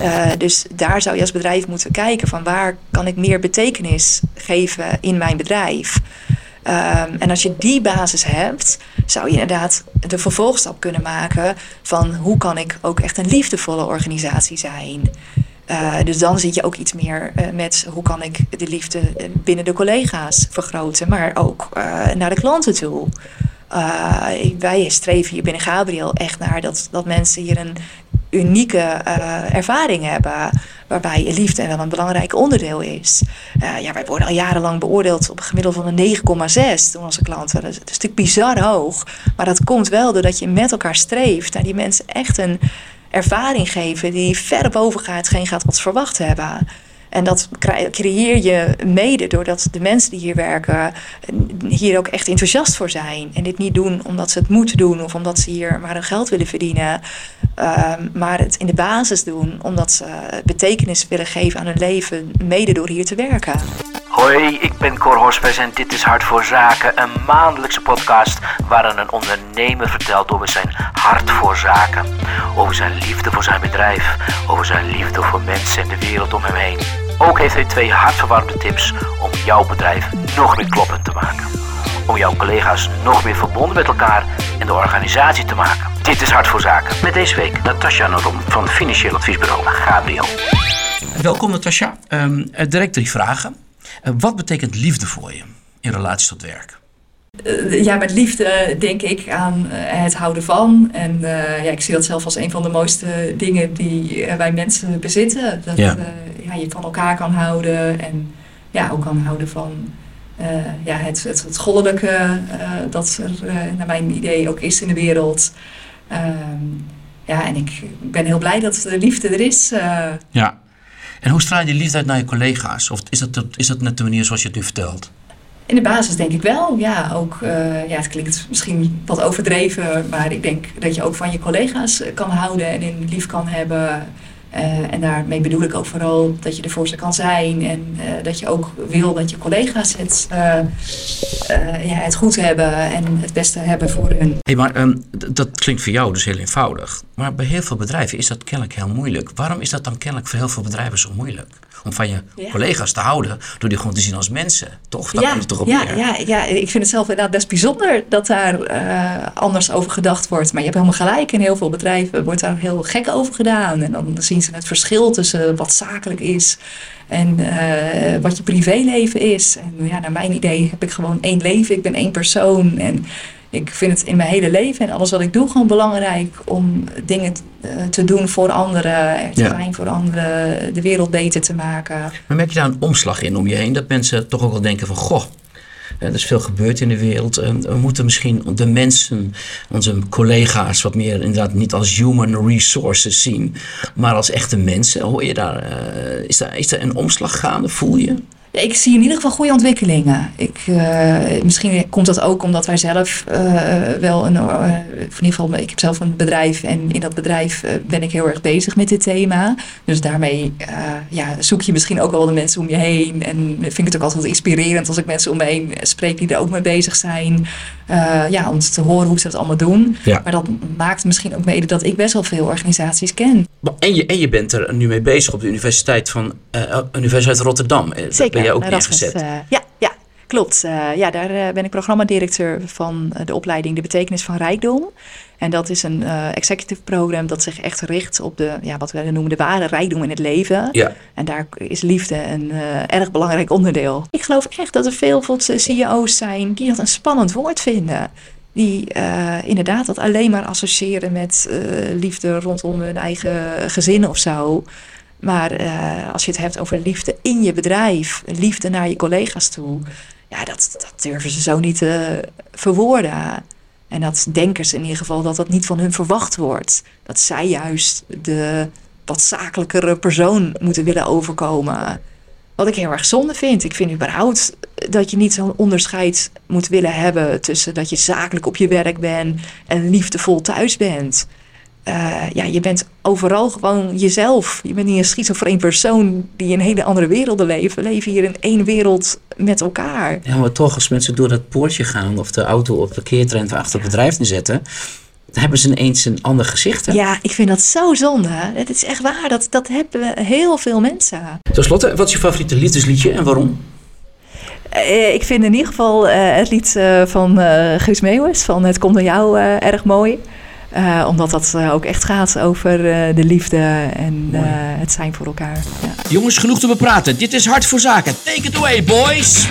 Uh, dus daar zou je als bedrijf moeten kijken van waar kan ik meer betekenis geven in mijn bedrijf. Um, en als je die basis hebt, zou je inderdaad de vervolgstap kunnen maken van hoe kan ik ook echt een liefdevolle organisatie zijn. Uh, dus dan zit je ook iets meer uh, met hoe kan ik de liefde binnen de collega's vergroten, maar ook naar de klanten toe. wij streven hier binnen Gabriel echt naar dat, dat mensen hier een unieke ervaring hebben waarbij liefde wel een belangrijk onderdeel is. Uh, ja, wij worden al jarenlang beoordeeld op een gemiddelde van een 9,6 door onze klanten. Dat is, natuurlijk bizar hoog. Maar dat komt wel doordat je met elkaar streeft naar die mensen echt een ervaring geven die ver boven gaat, geen gaat wat verwacht hebben. En dat creëer je mede doordat de mensen die hier werken hier ook echt enthousiast voor zijn. En dit niet doen omdat ze het moeten doen of omdat ze hier maar hun geld willen verdienen. Um, maar het in de basis doen omdat ze betekenis willen geven aan hun leven, mede door hier te werken. Hoi, ik ben Cor en dit is Hart voor Zaken, een maandelijkse podcast waarin een ondernemer vertelt over zijn hart voor zaken, over zijn liefde voor zijn bedrijf, over zijn liefde voor mensen en de wereld om hem heen. Ook heeft hij twee hartverwarmde tips om jouw bedrijf nog meer kloppend te maken. Om jouw collega's nog meer verbonden met elkaar en de organisatie te maken. Dit is Hart voor Zaken. Met deze week Natasja Norom van financieel adviesbureau Gabriel. Welkom Natasja. Um, direct drie vragen. Uh, wat betekent liefde voor je in relatie tot werk? Uh, ja, met liefde denk ik aan uh, het houden van. En ja, ik zie dat zelf als een van de mooiste dingen die wij mensen bezitten. Dat ja. ja. je van elkaar kan houden en ja, ook kan houden van ja, het, het, het goddelijke dat er naar mijn idee ook is in de wereld. Ehm, ja, en ik ben heel blij dat de liefde er is. Ja, en hoe straal je liefde uit naar je collega's? Of is dat, is dat net de manier zoals je het nu vertelt? In de basis denk ik wel. Ja, ook, uh, ja, het klinkt misschien wat overdreven, maar ik denk dat je ook van je collega's kan houden en in lief kan hebben. Uh, en daarmee bedoel ik ook vooral dat je ervoor ze kan zijn en dat je ook wil dat je collega's het, ja, het goed hebben en het beste hebben voor hun. Hey, maar um, dat klinkt voor jou dus heel eenvoudig. Maar bij heel veel bedrijven is dat kennelijk heel moeilijk. Waarom is dat dan kennelijk voor heel veel bedrijven zo moeilijk? Om van je ja. collega's te houden, door die gewoon te zien als mensen. Toch? Dat ja, komt ja, ja, ja, ik vind het zelf inderdaad best bijzonder dat daar anders over gedacht wordt. Maar je hebt helemaal gelijk. In heel veel bedrijven wordt daar heel gek over gedaan. En dan zien ze het verschil tussen wat zakelijk is en uh, wat je privéleven is. En ja, naar mijn idee heb ik gewoon één leven. Ik ben één persoon. En ik vind het in mijn hele leven en alles wat ik doe gewoon belangrijk om dingen te doen voor anderen, er te ja. zijn voor anderen, de wereld beter te maken. Maar merk je daar een omslag in om je heen? Dat mensen toch ook wel denken van, goh, er is veel gebeurd in de wereld. We moeten misschien de mensen, onze collega's, wat meer inderdaad niet als human resources zien, maar als echte mensen. Hoor je daar, is, daar is daar een omslag gaande? Voel je? Ik zie in ieder geval goede ontwikkelingen. Ik, uh, misschien komt dat ook omdat wij zelf uh, wel een. Uh, in ieder geval, ik heb zelf een bedrijf en in dat bedrijf ben ik heel erg bezig met dit thema. Dus daarmee ja, zoek je misschien ook wel de mensen om je heen. En vind ik het ook altijd inspirerend als ik mensen om me heen spreek die er ook mee bezig zijn. ja, om te horen hoe ze dat allemaal doen. Ja. Maar dat maakt misschien ook mede dat ik best wel veel organisaties ken. En je, en je bent er nu mee bezig op de Universiteit van Universiteit Rotterdam. Zeker ben je ook neergezet. Uh, ja, ja, klopt. Uh, ja, daar uh, ben ik programmadirecteur van de opleiding De Betekenis van Rijkdom. En dat is een executive program dat zich echt richt op de, ja, wat we noemen de ware rijkdom in het leven. Ja. En daar is liefde een erg belangrijk onderdeel. Ik geloof echt dat er veel CEO's zijn die dat een spannend woord vinden die uh, inderdaad dat alleen maar associëren met liefde rondom hun eigen gezin of zo. Maar uh, als je het hebt over liefde in je bedrijf, liefde naar je collega's toe, ja, dat, dat durven ze zo niet te verwoorden. En dat denken ze in ieder geval dat dat niet van hun verwacht wordt. Dat zij juist de wat zakelijkere persoon moeten willen overkomen. Wat ik heel erg zonde vind. Ik vind überhaupt dat je niet zo'n onderscheid moet willen hebben tussen dat je zakelijk op je werk bent en liefdevol thuis bent. Uh, ja, je bent overal gewoon jezelf. Je bent niet een schizofreen persoon die in hele andere werelden leeft. We leven hier in één wereld met elkaar. Ja, maar toch, als mensen door dat poortje gaan of de auto op de parkeertrein achter het bedrijf zetten, hebben ze ineens een ander gezicht. Hè? Ja, ik vind dat zo zonde. Het is echt waar. Dat, dat hebben heel veel mensen. Ten slotte, wat is je favoriete liefdesliedje en waarom? Eh, ik vind in ieder geval eh, het lied eh, van uh, Guus Meeuwis van Het komt door jou erg mooi. Omdat dat ook echt gaat over de liefde en het zijn voor elkaar. Ja. Jongens, genoeg te bepraten. Dit is Hart voor Zaken. Take it away, boys!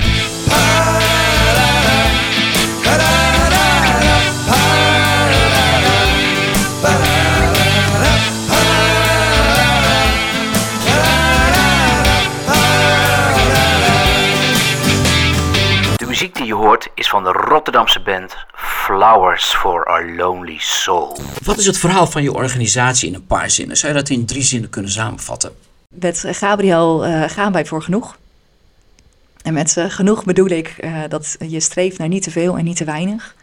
Die je hoort is van de Rotterdamse band Flowers for Our Lonely Soul. Wat is het verhaal van je organisatie in een paar zinnen? Zou je dat in drie zinnen kunnen samenvatten? Met Gabriel uh, gaan wij voor genoeg. En met uh, genoeg bedoel ik uh, dat je streeft naar niet te veel en niet te weinig.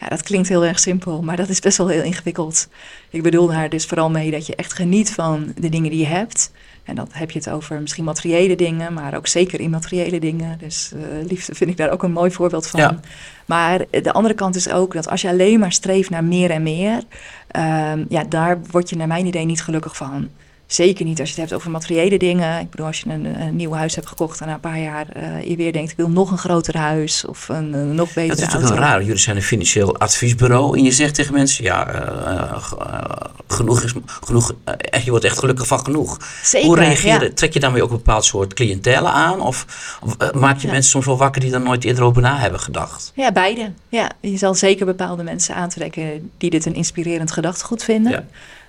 Ja, dat klinkt heel erg simpel, maar dat is best wel heel ingewikkeld. Ik bedoel daar dus vooral mee dat je echt geniet van de dingen die je hebt. En dan heb je het over misschien materiële dingen, maar ook zeker immateriële dingen. Dus uh, liefde vind ik daar ook een mooi voorbeeld van. Ja. Maar de andere kant is ook dat als je alleen maar streeft naar meer en meer, um, ja, daar word je naar mijn idee niet gelukkig van. Zeker niet als je het hebt over materiële dingen. Ik bedoel, als je een, een nieuw huis hebt gekocht en na een paar jaar uh, je weer denkt: ik wil nog een groter huis of een, een nog betere Dat is natuurlijk raar. Jullie zijn een financieel adviesbureau en je zegt tegen mensen: ja, uh, uh, genoeg is genoeg. je wordt echt gelukkig van genoeg. Zeker, Hoe reageer je? ja. Trek je daarmee ook een bepaald soort cliëntelen aan? Of, of maak je Ja. mensen soms wel wakker die er nooit eerder over na hebben gedacht? Ja, beide. Ja, je zal zeker bepaalde mensen aantrekken die dit een inspirerend gedachtegoed vinden. Ja.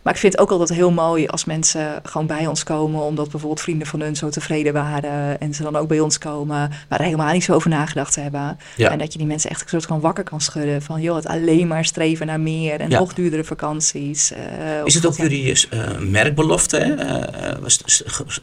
Maar ik vind het ook altijd heel mooi als mensen gewoon bij ons komen, omdat bijvoorbeeld vrienden van hun zo tevreden waren en ze dan ook bij ons komen, waar helemaal niet zo over nagedacht hebben. Ja. En dat je die mensen echt een soort van wakker kan schudden van, joh, het alleen maar streven naar meer en Ja. nog duurdere vakanties. eh, Is het ook jullie eh, merkbelofte? Hè? Eh,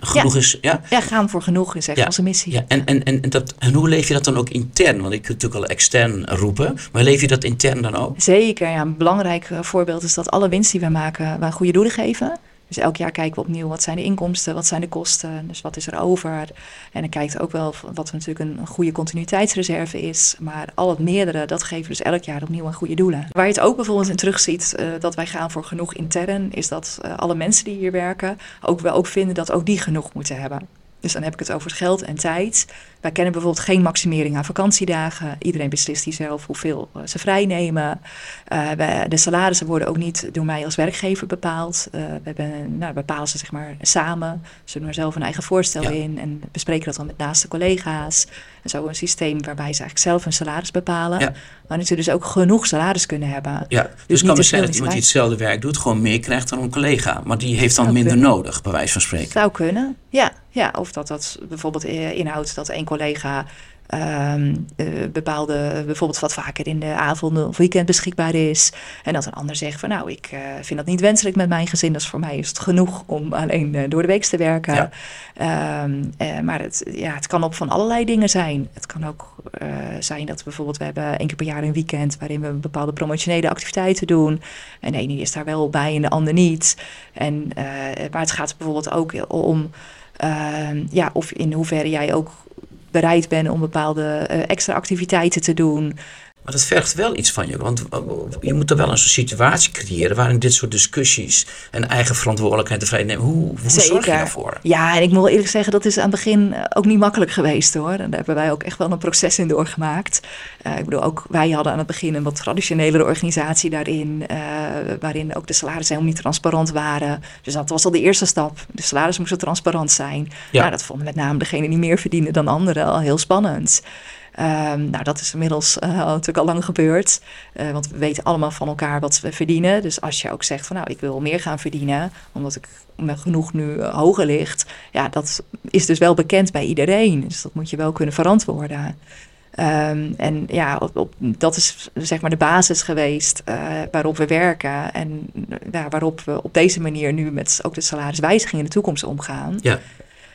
genoeg is. Ja? Ja, gaan voor genoeg is echt Ja, onze missie. Ja, en, en, en, dat, en hoe leef je dat dan ook intern? Want ik kunt natuurlijk al extern roepen, maar leef je dat intern dan ook? Zeker, ja. Een belangrijk voorbeeld is dat alle winst die we maken, goede doelen geven. Dus elk jaar kijken we opnieuw wat zijn de inkomsten, wat zijn de kosten, dus wat is er over. En dan kijkt ook wel wat natuurlijk een, goede continuïteitsreserve is. Maar al het meerdere, dat geven dus elk jaar opnieuw aan goede doelen. Waar je het ook bijvoorbeeld in terugziet, eh dat wij gaan voor genoeg intern, is dat eh, alle mensen die hier werken ook wel ook vinden dat ook die genoeg moeten hebben. Dus dan heb ik het over het geld en tijd. Wij kennen bijvoorbeeld geen maximering aan vakantiedagen. Iedereen beslist hier zelf hoeveel eh, ze vrij nemen. Eh, de salarissen worden ook niet door mij als werkgever bepaald. Eh, we hebben, nou, bepalen ze zeg maar samen. Ze doen er zelf een eigen voorstel Ja. in en bespreken dat dan met naaste collega's. En zo een systeem waarbij ze eigenlijk zelf hun salaris bepalen. Ja. Maar ze dus ook genoeg salaris kunnen hebben. Ja, dus, niet het te kan veel, zijn dat iemand die hetzelfde werk doet, gewoon meer krijgt dan een collega. Maar die heeft dan Zou minder kunnen. nodig, bij wijze van spreken. Zou kunnen, ja. Ja. Of dat dat bijvoorbeeld eh, inhoudt dat één collega ehm, eh, bepaalde, bijvoorbeeld wat vaker in de avond of weekend beschikbaar is. En dat een ander zegt van nou, ik eh, vind dat niet wenselijk met mijn gezin. Dus voor mij is het genoeg om alleen door de week te werken. Ja. Ehm, eh, maar het, ja, het kan op van allerlei dingen zijn. Het kan ook zijn dat bijvoorbeeld we hebben één keer per jaar een weekend waarin we bepaalde promotionele activiteiten doen. En de ene is daar wel bij en de ander niet. En, maar het gaat bijvoorbeeld ook om ja, of in hoeverre jij ook bereid bent om bepaalde eh, extra activiteiten te doen. Maar dat vergt wel iets van je, want uh, je moet er wel een soort situatie creëren waarin dit soort discussies en eigen verantwoordelijkheid te vrij nemen. Hoe, hoe zorg je daarvoor? Ja, en ik moet wel eerlijk zeggen, dat is aan het begin eh, ook niet makkelijk geweest hoor. En daar hebben wij ook echt wel een proces in doorgemaakt. Uh, ik bedoel, ook wij hadden aan het begin een wat traditionelere organisatie daarin, uh, waarin ook de salarissen helemaal niet transparant waren. Dus dat was al de eerste stap. De salarissen moesten transparant zijn. Ja. Nou, dat vonden met name degenen die meer verdienen dan anderen al heel spannend. Um, nou, dat is inmiddels uh, natuurlijk al lang gebeurd. Uh, want we weten allemaal van elkaar wat we verdienen. Dus als je ook zegt van nou, ik wil meer gaan verdienen, omdat ik me genoeg nu uh, hoger ligt. Ja, dat is dus wel bekend bij iedereen. Dus dat moet je wel kunnen verantwoorden. Um, en ja, op, dat is zeg maar de basis geweest waarop we werken. En ja, waarop we op deze manier nu met ook de salariswijziging in de toekomst omgaan. Ja.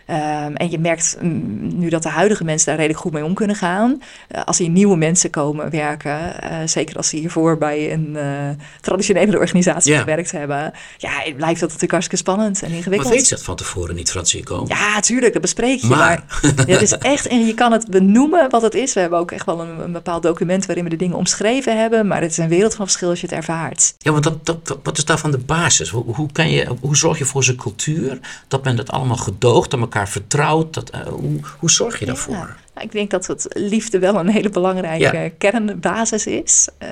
Ehm, en je merkt mm, nu dat de huidige mensen daar redelijk goed mee om kunnen gaan. Uh, als hier nieuwe mensen komen werken, uh, zeker als ze hiervoor bij een uh, traditionele organisatie yeah. gewerkt hebben, ja, blijft dat natuurlijk hartstikke spannend en ingewikkeld. Maar weet je dat van tevoren niet, Francisco? Ja, tuurlijk, dat bespreek je. Maar, maar het is echt, en je kan het benoemen wat het is. We hebben ook echt wel een, een, bepaald document waarin we de dingen omschreven hebben, maar het is een wereld van verschil als je het ervaart. Ja, want dat, dat, wat is daarvan de basis? Hoe, hoe, kan je, hoe zorg je voor zijn cultuur dat men dat allemaal gedoogt, dat elkaar vertrouwt? Dat, uh, hoe, hoe zorg je daarvoor? Nou, ik denk dat het liefde wel een hele belangrijke ja. kernbasis is. Uh,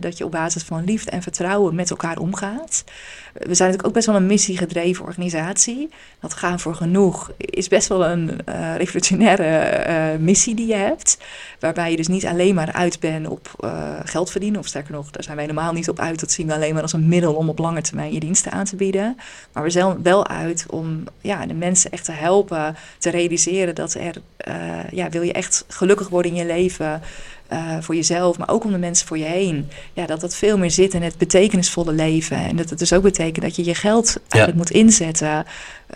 dat je op basis van liefde en vertrouwen met elkaar omgaat. We zijn natuurlijk ook best wel een missiegedreven organisatie. Dat gaan voor genoeg is best wel een uh, revolutionaire uh, missie die je hebt. Waarbij je dus niet alleen maar uit bent op geld verdienen. Of sterker nog, daar zijn wij helemaal niet op uit. Dat zien we alleen maar als een middel om op lange termijn je diensten aan te bieden. Maar we zijn wel uit om ja, de mensen echt te helpen te realiseren dat er, ja, wil je echt gelukkig worden in je leven. Uh, voor jezelf, maar ook om de mensen voor je heen. Ja, dat dat veel meer zit in het betekenisvolle leven. En dat het dus ook betekent dat je je geld eigenlijk ja. moet inzetten.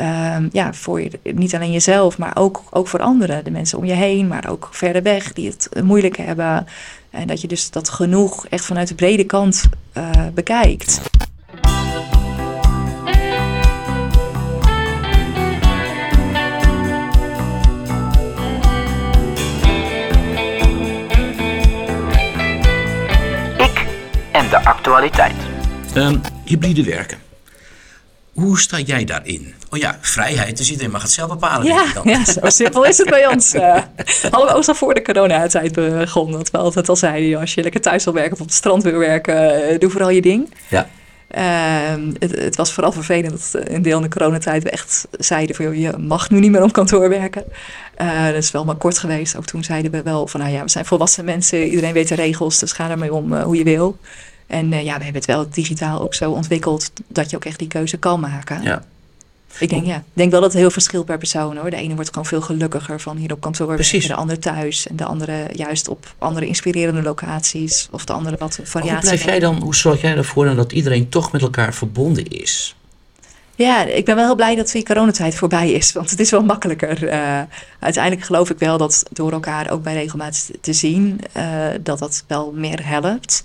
Um, ja, voor je, niet alleen jezelf, maar ook, ook voor anderen. De mensen om je heen, maar ook verder weg die het moeilijk hebben. En dat je dus dat genoeg echt vanuit de brede kant uh, bekijkt. De actualiteit. Um, hybride werken. Hoe sta jij daarin? Oh ja, vrijheid, dus iedereen mag het zelf bepalen. Ja, ja zo simpel is het bij ons. Uh, hadden we ook al voor de corona-tijd begonnen. Dat we altijd al zeiden, als je lekker thuis wil werken of op het strand wil werken, uh, doe vooral je ding. Ja. Uh, het, het, was vooral vervelend dat een deel in de coronatijd we echt zeiden van je mag nu niet meer op kantoor werken. Uh, dat is wel maar kort geweest. Ook toen zeiden we wel van nou ja, we zijn volwassen mensen, iedereen weet de regels, dus ga ermee om uh, hoe je wil. En uh, ja, we hebben het wel digitaal ook zo ontwikkeld dat je ook echt die keuze kan maken. Ja. Ik denk, ja, ik denk wel dat het heel verschilt per persoon hoor. De ene wordt gewoon veel gelukkiger van hier op kantoor Precies. werken, de andere thuis. En de andere juist op andere inspirerende locaties. Of de andere wat variatie. Hoe blijf jij dan, hoe zorg jij ervoor dan dat iedereen toch met elkaar verbonden is? Ja, ik ben wel heel blij dat die coronatijd voorbij is. Want het is wel makkelijker. Uh, uiteindelijk geloof ik wel dat door elkaar ook bij regelmaat te zien, uh, dat dat wel meer helpt.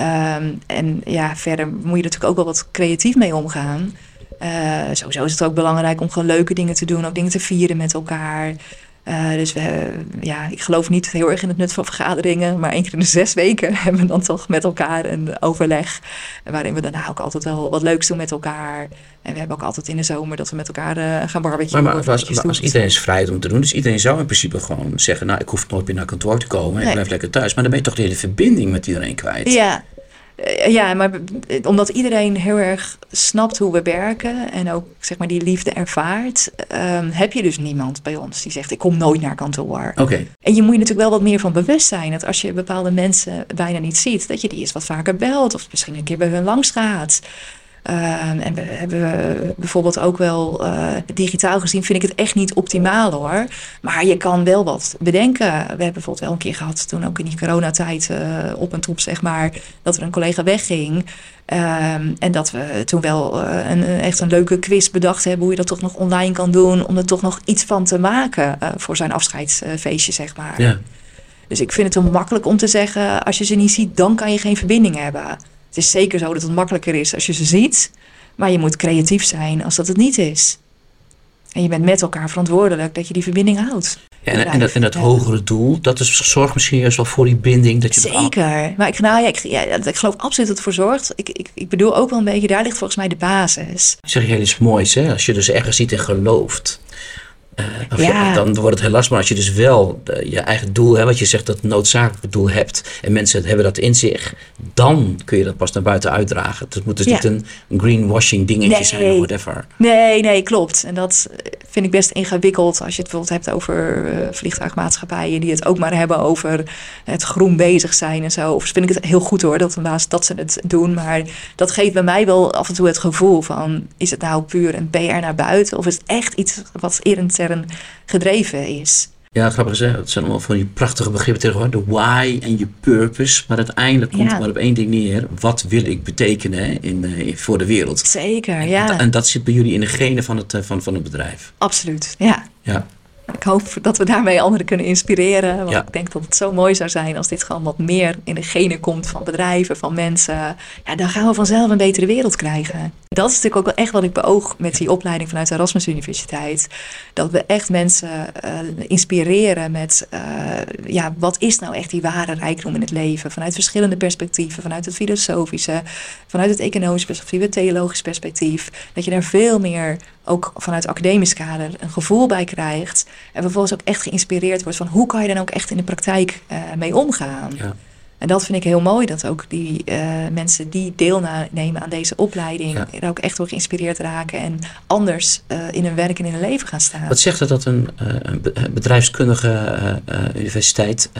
Um, en ja, verder moet je natuurlijk ook wel wat creatief mee omgaan. Uh, sowieso is het ook belangrijk om gewoon leuke dingen te doen, ook dingen te vieren met elkaar. Uh, dus we, ja, ik geloof niet heel erg in het nut van vergaderingen, maar één keer in de zes weken hebben we dan toch met elkaar een overleg. Waarin we daarna ook altijd wel wat leuks doen met elkaar. En we hebben ook altijd in de zomer dat we met elkaar uh, gaan barbecuen. Maar, maar als, iedereen is vrij om te doen, dus iedereen zou in principe gewoon zeggen: Nou, ik hoef nooit meer naar kantoor te komen, nee. ik blijf lekker thuis. Maar dan ben je toch de hele verbinding met iedereen kwijt. Ja, ja, maar omdat iedereen heel erg snapt hoe we werken en ook zeg maar die liefde ervaart, um, heb je dus niemand bij ons die zegt: Ik kom nooit naar kantoor. Okay. En je moet je natuurlijk wel wat meer van bewust zijn dat als je bepaalde mensen bijna niet ziet, dat je die eens wat vaker belt of misschien een keer bij hun langs gaat. Uh, en we hebben bijvoorbeeld ook wel uh, digitaal gezien, vind ik het echt niet optimaal hoor. Maar je kan wel wat bedenken. We hebben bijvoorbeeld wel een keer gehad, toen ook in die coronatijd uh, op en top, zeg maar, dat er een collega wegging. Um, en dat we toen wel uh, een, echt een leuke quiz bedacht hebben hoe je dat toch nog online kan doen. Om er toch nog iets van te maken voor zijn afscheidsfeestje, zeg maar. Ja. Dus ik vind het heel makkelijk om te zeggen, als je ze niet ziet, dan kan je geen verbinding hebben. Het is zeker zo dat het makkelijker is als je ze ziet, maar je moet creatief zijn als dat het niet is. En je bent met elkaar verantwoordelijk dat je die verbinding houdt. Ja, en, en, dat, en dat hogere doel, dat is, zorgt misschien juist wel voor die binding. Dat je Zeker. Maar ik, nou, ja, ik, ja, ik geloof absoluut dat het voor zorgt. Ik, ik, ik bedoel ook wel een beetje, daar ligt volgens mij de basis. Zeg je iets moois, hè? Als je dus ergens ziet en gelooft. Ja. dan wordt het heel lastig. Maar als je dus wel uh, je eigen doel hebt, wat je zegt dat noodzakelijke doel hebt, en mensen hebben dat in zich, dan kun je dat pas naar buiten uitdragen. Het moet dus Ja. niet een greenwashing dingetje Nee. zijn of whatever. Nee, nee, klopt. En dat vind ik best ingewikkeld als je het bijvoorbeeld hebt over eh, vliegtuigmaatschappijen die het ook maar hebben over het groen bezig zijn en zo. Of vind ik het heel goed hoor dat, helaas dat ze het doen. Maar dat geeft bij mij wel af en toe het gevoel van is het nou puur een PR naar buiten of is het echt iets wat gedreven is? Ja, grappig is, het zijn allemaal van die prachtige begrippen tegenwoordig. De why en je purpose. Maar uiteindelijk komt Ja. het maar op één ding neer. Wat wil ik betekenen in, eh, voor de wereld? Zeker, En, ja. en dat zit bij jullie in de genen van het, eh, van, van het bedrijf. Absoluut, ja. Ja. Ik hoop dat we daarmee anderen kunnen inspireren. Want Ja. ik denk dat het zo mooi zou zijn als dit gewoon wat meer in de genen komt van bedrijven, van mensen. Ja, dan gaan we vanzelf een betere wereld krijgen. Dat is natuurlijk ook wel echt wat ik beoog met die opleiding vanuit de Erasmus Universiteit. Dat we echt mensen eh, inspireren met, eh, ja, wat is nou echt die ware rijkdom in het leven? Vanuit verschillende perspectieven, vanuit het filosofische, vanuit het economische perspectief, het theologisch perspectief. Dat je daar veel meer, ook vanuit academisch kader, een gevoel bij krijgt. En vervolgens ook echt geïnspireerd wordt van hoe kan je dan ook echt in de praktijk eh, mee omgaan. Ja. En dat vind ik heel mooi, dat ook die eh, mensen die deelnemen aan deze opleiding Ja. er ook echt door geïnspireerd raken en anders eh, in hun werk en in hun leven gaan staan. Wat zegt het dat een, eh, bedrijfskundige universiteit,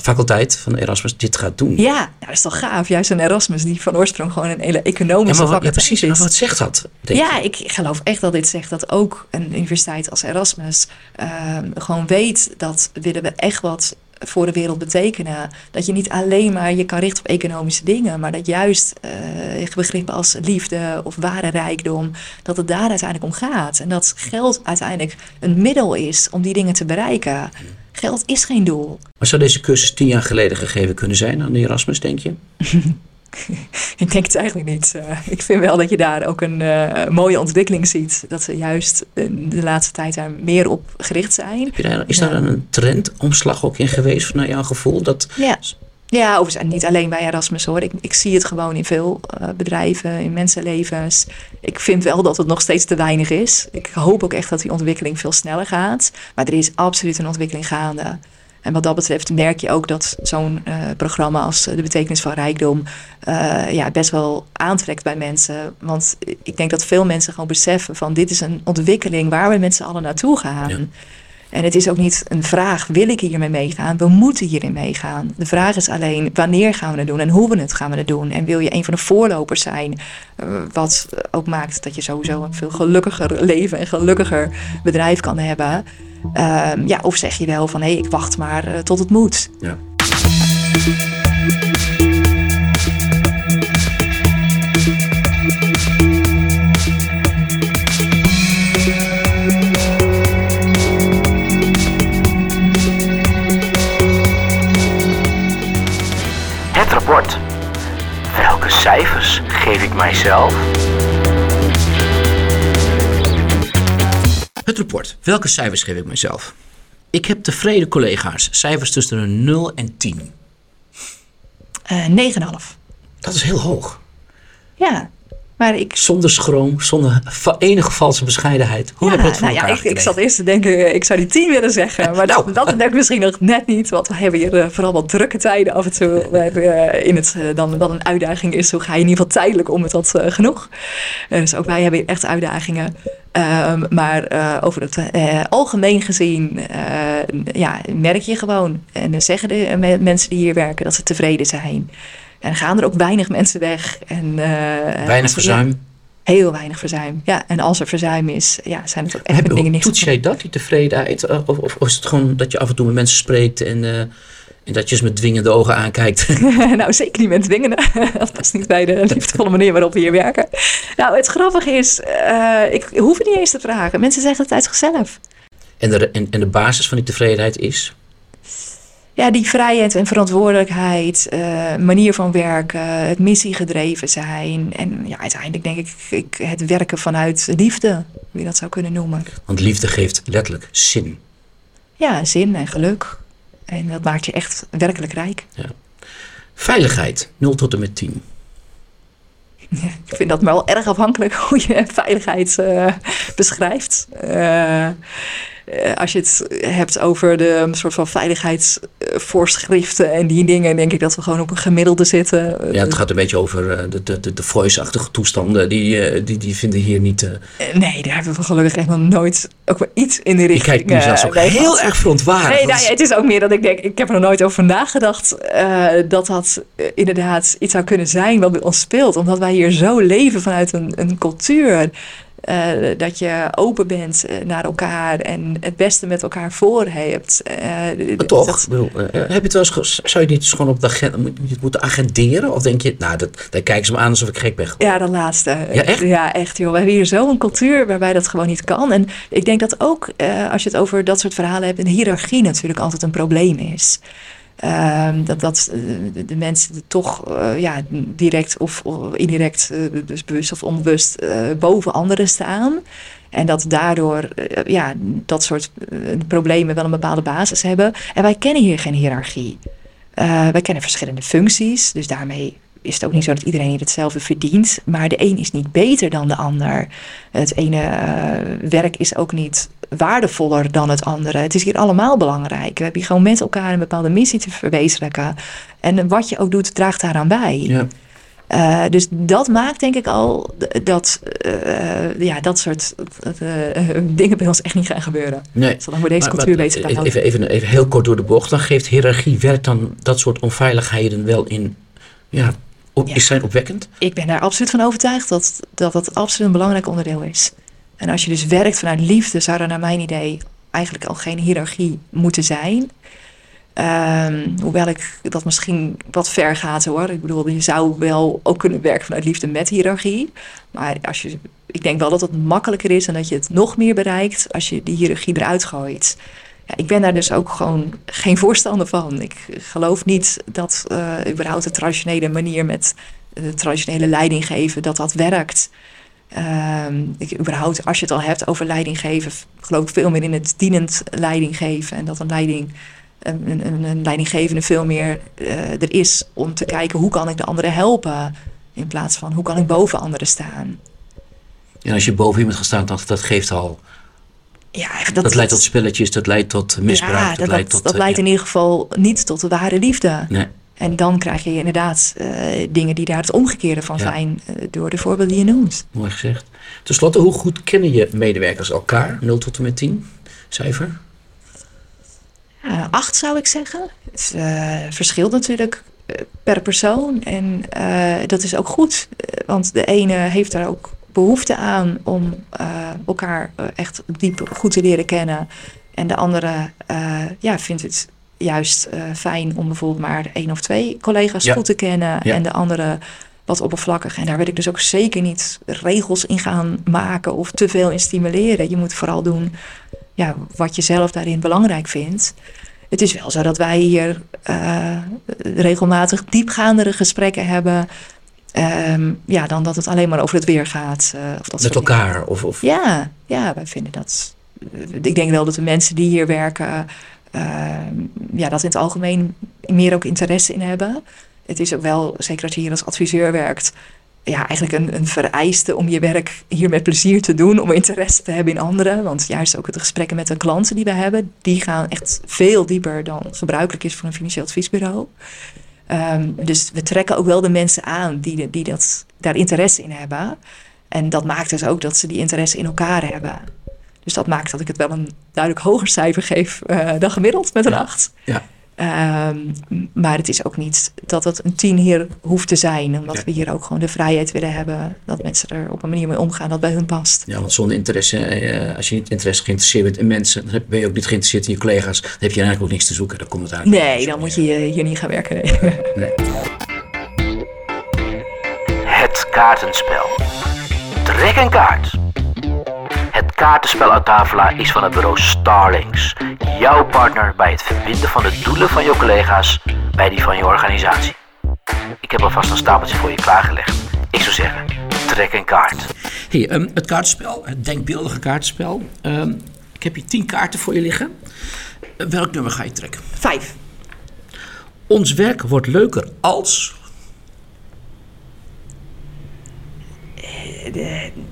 faculteit van Erasmus dit gaat doen? Ja, nou, dat is toch gaaf. Juist een Erasmus die van oorsprong gewoon een hele economische maar wat, ja, precies. Maar is. wat zegt dat? Ja, ik geloof echt dat dit zegt dat ook een universiteit als Erasmus ehm, gewoon weet dat willen we echt wat voor de wereld betekenen. Dat je niet alleen maar je kan richten op economische dingen, maar dat juist eh, begrippen als liefde of ware rijkdom, dat het daar uiteindelijk om gaat. En dat geld uiteindelijk een middel is om die dingen te bereiken. Geld is geen doel. Maar zou deze cursus tien jaar geleden gegeven kunnen zijn aan de Erasmus, denk je? Ik denk het eigenlijk niet. Eh, ik vind wel dat je daar ook een eh, mooie ontwikkeling ziet. Dat ze juist de laatste tijd daar meer op gericht zijn. Daar- Is Ja. daar een trendomslag ook in geweest, naar jouw gevoel? Dat, Ja. Ja, overigens niet alleen bij Erasmus hoor. Ik, ik zie het gewoon in veel eh, bedrijven, in mensenlevens. Ik vind wel dat het nog steeds te weinig is. Ik hoop ook echt dat die ontwikkeling veel sneller gaat. Maar er is absoluut een ontwikkeling gaande. En wat dat betreft merk je ook dat zo'n eh, programma als De Betekenis van Rijkdom eh, ja, best wel aantrekt bij mensen. Want ik denk dat veel mensen gewoon beseffen van dit is een ontwikkeling waar we met z'n allen naartoe gaan. En het is ook niet een vraag, wil ik hiermee meegaan? We moeten hierin meegaan. De vraag is alleen, wanneer gaan we het doen en hoe we het gaan we het doen? En wil je een van de voorlopers zijn, eh, wat ook maakt dat je sowieso een veel gelukkiger leven en gelukkiger bedrijf kan hebben? Ehm, ja, of zeg je wel van, hé, hey, ik wacht maar eh, tot het moet. ja. Het rapport. Welke cijfers geef ik mijzelf? Het rapport. Welke cijfers geef ik mezelf? Ik heb tevreden collega's. Cijfers tussen een 0 en 10. Eh 9,5. Dat is heel hoog. Ja, maar ik Zonder schroom, zonder va- enige valse bescheidenheid. Hoe heb je dat voor nou ja, elkaar ik, ik gekregen? zat eerst te denken, eh, ik zou die tien willen zeggen. Maar dat, dat denk ik misschien nog net niet. Want we hebben hier eh, vooral wat drukke tijden af en toe. Hebben eh, in het, dan, dan een uitdaging is, hoe ga je in ieder geval tijdelijk om met dat genoeg. Dus ook wij hebben hier echt uitdagingen. Ehm, maar over het algemeen gezien ja, merk je gewoon. En dan zeggen de me- mensen die hier werken dat ze tevreden zijn. En gaan er ook weinig mensen weg. En, eh, Weinig verzuim. ja, heel weinig verzuim. Ja, en als er verzuim is, ja, zijn het ook echt dingen niet. toets jij dat, die tevredenheid? Eh, Of, of, of is het gewoon dat je af en toe met mensen spreekt en, eh, en dat je ze met dwingende ogen aankijkt? nou, zeker niet met dwingende. dat past niet bij de liefdevolle manier waarop we hier werken. Nou, het grappige is, ik hoef het niet eens te vragen. Mensen zeggen het uit zichzelf. en, de, en, en de basis van die tevredenheid is? Ja, die vrijheid en verantwoordelijkheid, eh, manier van werken, het missiegedreven zijn. En ja, uiteindelijk denk ik, ik het werken vanuit liefde, wie je dat zou kunnen noemen. Want liefde geeft letterlijk zin. Ja, zin en geluk. En dat maakt je echt werkelijk rijk. Veiligheid, 0 tot en met 10. Ja, ik vind dat wel erg afhankelijk hoe je veiligheid eh, beschrijft. Eh, als je het hebt over de soort van veiligheidsvoorschriften en die dingen, denk ik dat we gewoon op een gemiddelde zitten. Ja, het gaat een beetje over eh, de, de, de, de voice-achtige toestanden. Die, eh, die, die vinden hier niet... eh, Eh, nee, daar hebben we gelukkig echt nog nooit ook maar iets in de ik richting. kijk nu zelfs ook eh, nee, heel erg verontwaardigd. Nee, nou, ja, het is ook meer dat ik denk, ik heb er nog nooit over nagedacht eh, dat dat eh, inderdaad iets zou kunnen zijn wat bij ons speelt. Omdat wij hier zo leven vanuit een, een cultuur Eh, dat je open bent eh, naar elkaar en het beste met elkaar voor hebt. Eh, Maar toch, dat- bedoel, heb je het wel eens, zou je het niet eens gewoon op de agenda moet je het moeten agenderen? Of denk je, nou, dat, daar kijken ze me aan alsof ik gek ben? Ja, dat laatste. Ja, echt? Ja, echt joh. We hebben hier zo'n cultuur waarbij dat gewoon niet kan. En ik denk dat ook, als je het over dat soort verhalen hebt, een hiërarchie natuurlijk altijd een probleem is. Ehm, dat dat eh, de, mensen toch eh, ja, direct of, indirect, eh, dus bewust of onbewust, boven anderen staan. En dat daardoor ja, dat soort problemen wel een bepaalde basis hebben. En wij kennen hier geen hiërarchie. Wij kennen verschillende functies, dus daarmee is het ook niet zo dat iedereen hier hetzelfde verdient. Maar de een is niet beter dan de ander. Het ene eh, werk is ook niet waardevoller dan het andere. Het is hier allemaal belangrijk. We hebben hier gewoon met elkaar een bepaalde missie te verwezenlijken. En wat je ook doet, draagt daaraan bij. Ja. Eh, dus dat maakt denk ik al dat eh, ja, dat soort dingen bij ons echt niet gaan gebeuren. Nee. Zolang we deze Maar- cultuur maar bezig houden. even, even, even heel kort door de bocht. Dan geeft hiërarchie, werkt dan dat soort onveiligheden wel in, ja, op, Ja. is zijn opwekkend? Ik ben daar absoluut van overtuigd dat, dat dat absoluut een belangrijk onderdeel is. En als je dus werkt vanuit liefde, zou er naar mijn idee eigenlijk al geen hiërarchie moeten zijn. Ehm, hoewel ik dat misschien wat ver gaat hoor. Ik bedoel, je zou wel ook kunnen werken vanuit liefde met hiërarchie. Maar als je, ik denk wel dat het makkelijker is en dat je het nog meer bereikt als je die hiërarchie eruit gooit. Ja, ik ben daar dus ook gewoon geen voorstander van. Ik geloof niet dat eh überhaupt de traditionele manier met de traditionele leiding geven, dat dat werkt. Ehm, ik, überhaupt, als je het al hebt over leiding geven, geloof ik veel meer in het dienend leiding geven. En dat een leiding, een, een, een leidinggevende veel meer eh, er is om te kijken hoe kan ik de anderen helpen. In plaats van hoe kan ik boven anderen staan. En als je boven iemand gaat staan, dat geeft al. Ja, Dat, leidt tot spelletjes, dat leidt tot misbruik. ja, dat, dat, leidt dat, tot. dat eh, leidt ja. in ieder geval niet tot de ware liefde. Nee. En dan krijg je inderdaad eh, dingen die daar het omgekeerde van Ja. zijn eh, door de voorbeelden die je noemt. Mooi gezegd. Ten slotte, hoe goed kennen je medewerkers elkaar? 0 tot en met 10? Cijfer? Ja, acht zou ik zeggen. Het verschilt natuurlijk per persoon. En dat is ook goed. Want de ene heeft daar ook behoefte aan om eh, elkaar eh, echt diep goed te leren kennen. En de andere eh, ja, vindt het juist fijn om bijvoorbeeld maar één of twee collega's Ja. goed te kennen. Ja. En de andere wat oppervlakkig. En daar wil ik dus ook zeker niet regels in gaan maken of te veel in stimuleren. Je moet vooral doen ja, wat je zelf daarin belangrijk vindt. Het is wel zo dat wij hier regelmatig diepgaandere gesprekken hebben. Ehm, ja, dan dat het alleen maar over het weer gaat. eh, of dat Met dingen. elkaar? Of, of... Ja, ja, wij vinden dat. Ik denk wel dat de mensen die hier werken, ehm, ja, dat in het algemeen meer ook interesse in hebben. Het is ook wel, zeker als je hier als adviseur werkt, ja, eigenlijk een, een vereiste om je werk hier met plezier te doen, om interesse te hebben in anderen. Want juist ook de gesprekken met de klanten die we hebben, die gaan echt veel dieper dan gebruikelijk is voor een financieel adviesbureau. Ehm, dus we trekken ook wel de mensen aan die, die dat, daar interesse in hebben. En dat maakt dus ook dat ze die interesse in elkaar hebben. Dus dat maakt dat ik het wel een duidelijk hoger cijfer geef eh, dan gemiddeld met een Ja. 8. Ja. Ehm, maar het is ook niet dat het een 10 hier hoeft te zijn. Omdat Ja. we hier ook gewoon de vrijheid willen hebben. Dat mensen er op een manier mee omgaan dat bij hun past. Ja, want zonder interesse, eh, als je niet interesse geïnteresseerd bent in mensen, dan ben je ook niet geïnteresseerd in je collega's. Dan heb je eigenlijk ook niks te zoeken. Dan komt het uit. Nee, dan moet je hier niet gaan werken. nee. Nee. Het kaartenspel. Trek een kaart. Het kaartenspel uit Tafela is van het bureau Starlings. Jouw partner bij het verbinden van de doelen van je collega's bij die van je organisatie. Ik heb alvast een stapeltje voor je klaargelegd. Ik zou zeggen, trek een kaart. Hey, ehm, het kaartspel, het denkbeeldige kaartspel. Ehm, ik heb hier tien kaarten voor je liggen. Welk nummer ga je trekken? Vijf. Ons werk wordt leuker als.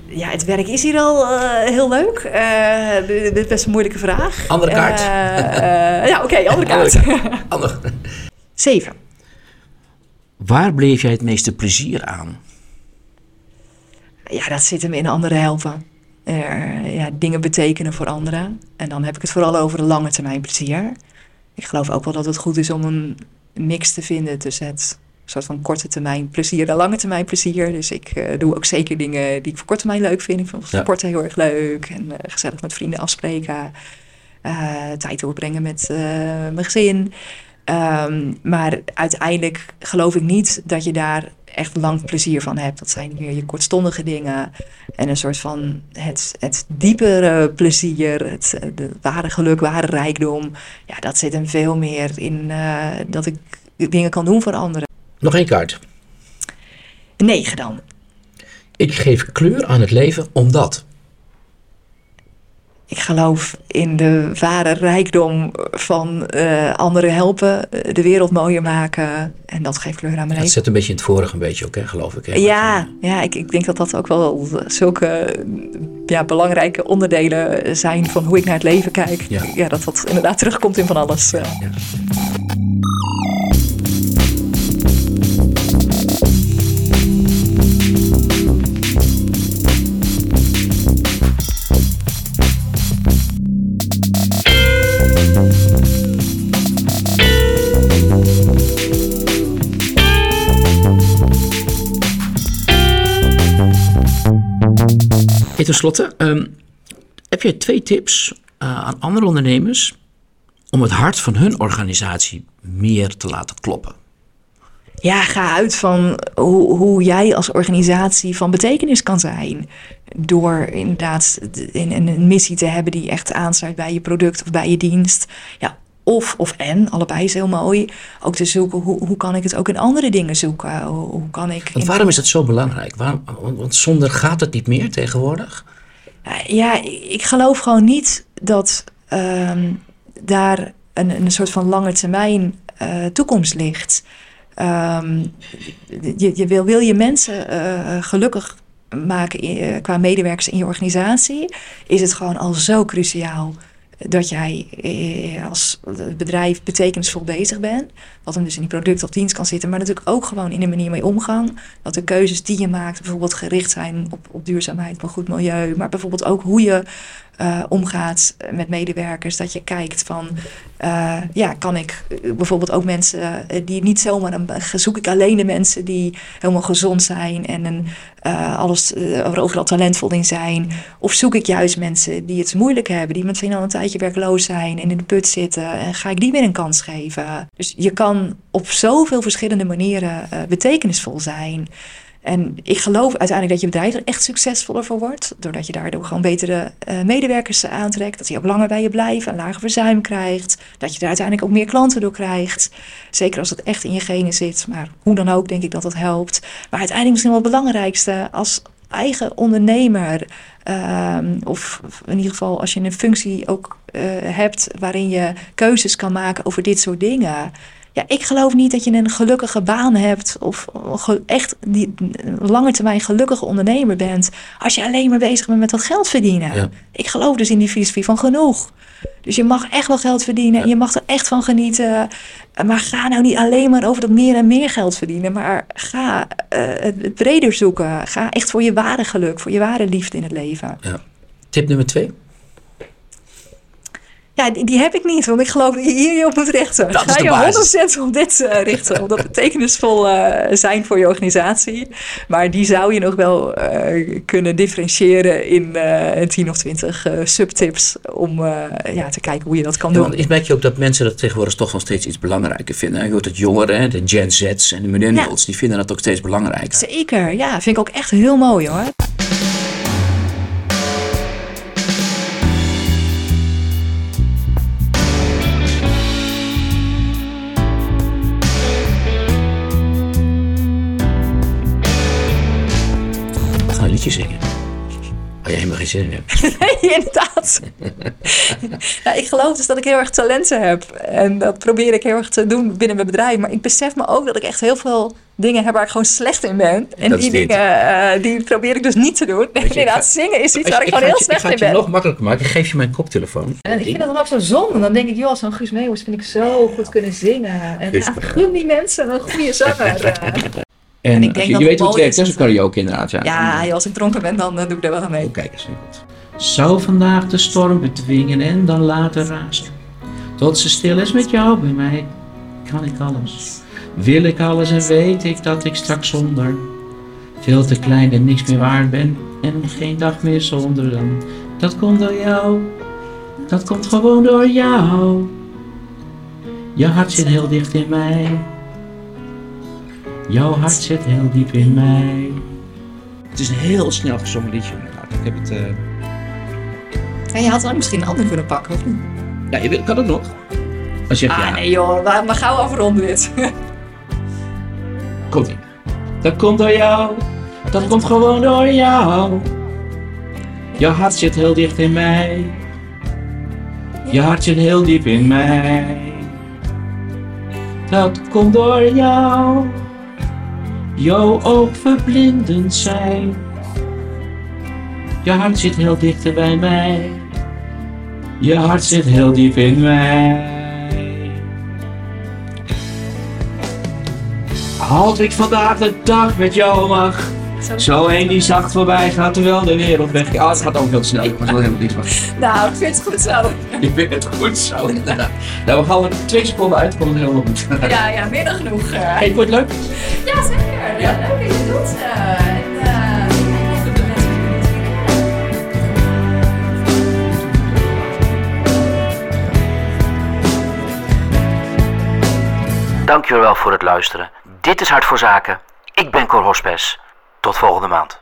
Ja, het werk is hier al eh, heel leuk. Eh, Dit is best een moeilijke vraag. Andere kaart. Eh, eh, ja, oké, andere kaart. Ander. Zeven. Waar bleef jij het meeste plezier aan? Ja, dat zit hem in anderen helpen. Eh, ja, dingen betekenen voor anderen. En dan heb ik het vooral over de lange termijn plezier. Ik geloof ook wel dat het goed is om een mix te vinden tussen het soort van korte termijn plezier en lange termijn plezier. Dus ik eh, doe ook zeker dingen die ik voor korte termijn leuk vind. Ik vind Ja. sporten heel erg leuk en eh, gezellig met vrienden afspreken. eh, tijd doorbrengen met mijn gezin. Ehm, maar uiteindelijk geloof ik niet dat je daar echt lang plezier van hebt. Dat zijn meer je kortstondige dingen. En een soort van het, het diepere plezier, het de ware geluk, ware rijkdom. Ja, dat zit hem veel meer in dat ik dingen kan doen voor anderen. Nog één kaart. Negen dan. Ik geef kleur aan het leven omdat. Ik geloof in de ware rijkdom van eh, anderen helpen, eh, de wereld mooier maken. En dat geeft kleur aan mijn Dat leven. zit een beetje in het vorige, een beetje ook, hè, geloof ik. Hè? Ja, ja ik, ik denk dat dat ook wel zulke ja, belangrijke onderdelen zijn van hoe ik naar het leven kijk. Ja. dat dat inderdaad terugkomt in van alles. eh. Ja. Ten slotte, ehm, heb je twee tips eh, aan andere ondernemers om het hart van hun organisatie meer te laten kloppen? Ja, ga uit van hoe, hoe jij als organisatie van betekenis kan zijn. Door inderdaad een, een, missie te hebben die echt aansluit bij je product of bij je dienst. Ja, of, of en, allebei is heel mooi. Ook te zoeken, hoe, hoe kan ik het ook in andere dingen zoeken? Hoe, hoe kan ik... Want waarom is dat zo belangrijk? Waarom, want, zonder gaat het niet meer tegenwoordig? Ja, ik geloof gewoon niet dat ehm, daar een, een soort van lange termijn eh, toekomst ligt. Ehm, je, je wil, wil je mensen eh, gelukkig maken in- eh, qua medewerkers in je organisatie, is het gewoon al zo cruciaal dat jij eh, als bedrijf betekenisvol bezig bent. Wat hem dus in die product of dienst kan zitten, maar natuurlijk ook gewoon in de manier mee omgang. Dat de keuzes die je maakt bijvoorbeeld gericht zijn op, op duurzaamheid, op een goed milieu. Maar bijvoorbeeld ook hoe je eh, omgaat met medewerkers. Dat je kijkt van, eh, ja, kan ik bijvoorbeeld ook mensen die niet zomaar, zoek ik alleen de mensen die helemaal gezond zijn en een, eh, alles eh, overal talentvol in zijn. Of zoek ik juist mensen die het moeilijk hebben, die misschien al een tijdje werkloos zijn en in de put zitten. En ga ik die weer een kans geven? Dus je kan op zoveel verschillende manieren eh, betekenisvol zijn. En ik geloof uiteindelijk dat je bedrijf er echt succesvoller voor wordt. Doordat je daardoor gewoon betere eh, medewerkers aantrekt. Dat die ook langer bij je blijven, een lager verzuim krijgt. Dat je er uiteindelijk ook meer klanten door krijgt. Zeker als het echt in je genen zit. Maar hoe dan ook denk ik dat dat helpt. Maar uiteindelijk misschien wel het belangrijkste als eigen ondernemer. ehm, of in ieder geval als je een functie ook eh, hebt waarin je keuzes kan maken over dit soort dingen. Ja, ik geloof niet dat je een gelukkige baan hebt of echt die lange termijn gelukkige ondernemer bent als je alleen maar bezig bent met dat geld verdienen. Ja. Ik geloof dus in die filosofie van genoeg. Dus je mag echt wel geld verdienen en je mag er echt van genieten. Maar ga nou niet alleen maar over dat meer en meer geld verdienen, maar ga eh, het het breder zoeken. Ga echt voor je ware geluk, voor je ware liefde in het leven. Ja. Tip nummer twee. Ja, die, die heb ik niet, want ik geloof dat je hier je op moet richten. Dat is Ga je basis. 100% op dit eh, richten, op dat betekenisvol eh, zijn voor je organisatie. Maar die zou je nog wel eh, kunnen differentiëren in eh 10 of 20 eh, subtips om ja, te kijken hoe je dat kan Ja, doen. want ik merk je ook dat mensen dat tegenwoordig toch wel steeds iets belangrijker vinden. Je hoort het jongeren, de Gen Z's en de millennials, die vinden dat ook steeds belangrijker. Zeker, ja, vind ik ook echt heel mooi hoor. Liedje zingen. Waar je helemaal geen zin in hebt. Nee, inderdaad. ja, ik geloof dus dat ik heel erg talenten heb. En dat probeer ik heel erg te doen binnen mijn bedrijf. Maar ik besef me ook dat ik echt heel veel dingen heb waar ik gewoon slecht in ben. En Dat die dingen, eh, die probeer ik dus niet te doen. je, inderdaad, ga- zingen is iets waar ik, ik gewoon heel het je- slecht Ik ga in het je ben. nog makkelijker maken. Ik geef je mijn koptelefoon. En ik vind dat dan ook zo zonde. Dan denk ik, joh, zo'n Guus Meeuwis vind ik zo goed kunnen zingen. En ja, gun die mensen een goede zanger. En, ik denk je, dat je weet hoe het werkt, is hè, zo'n dat- karaoke inderdaad. Ja, als ik dronken ben, dan eh, doe ik er wel aan mee. Kijk eens, goed. Zou vandaag de storm bedwingen en dan later razen. Tot ze stil is met jou bij mij, kan ik alles. Wil ik alles en weet ik dat ik straks zonder veel te klein en niks meer waard ben en geen dag meer zonder dan. Dat komt door jou, dat komt gewoon door jou. Je hart zit heel dicht in mij. Jouw hart zit heel diep in mij. Het is een heel snel gezongen liedje inderdaad. Ik heb het... Uh... Ja, je had dan misschien een ander kunnen pakken, of niet? Ja, je kan het nog. Als je ah, ja. nee joh, we, we gaan afronden dit. komt ie. Dat komt door jou. Dat komt gewoon door jou. Je hart zit heel dicht in mij. Je hart zit heel diep in mij. Dat komt door jou. Jouw oog verblindend zijn. Je hart zit heel dicht bij mij. Je hart zit heel diep in mij. Als ik vandaag de dag met jou mag. Zo een die zacht voorbij gaat terwijl de wereld weg. Ja, het gaat ook heel snel. Ik was wel helemaal niet van. Nou, ik vind het goed zo. Ik vind het goed zo. Nou, we gaan er twee seconden uit, komt helemaal goed. Ja, ja, meer dan genoeg. Uh. Hey, wordt het leuk? Ja, zeker. Ja. Leuk dat je het doet. Uh, Dankjewel voor het luisteren. Dit is Hart voor Zaken. Ik ben Cor Hospes. Tot volgende maand.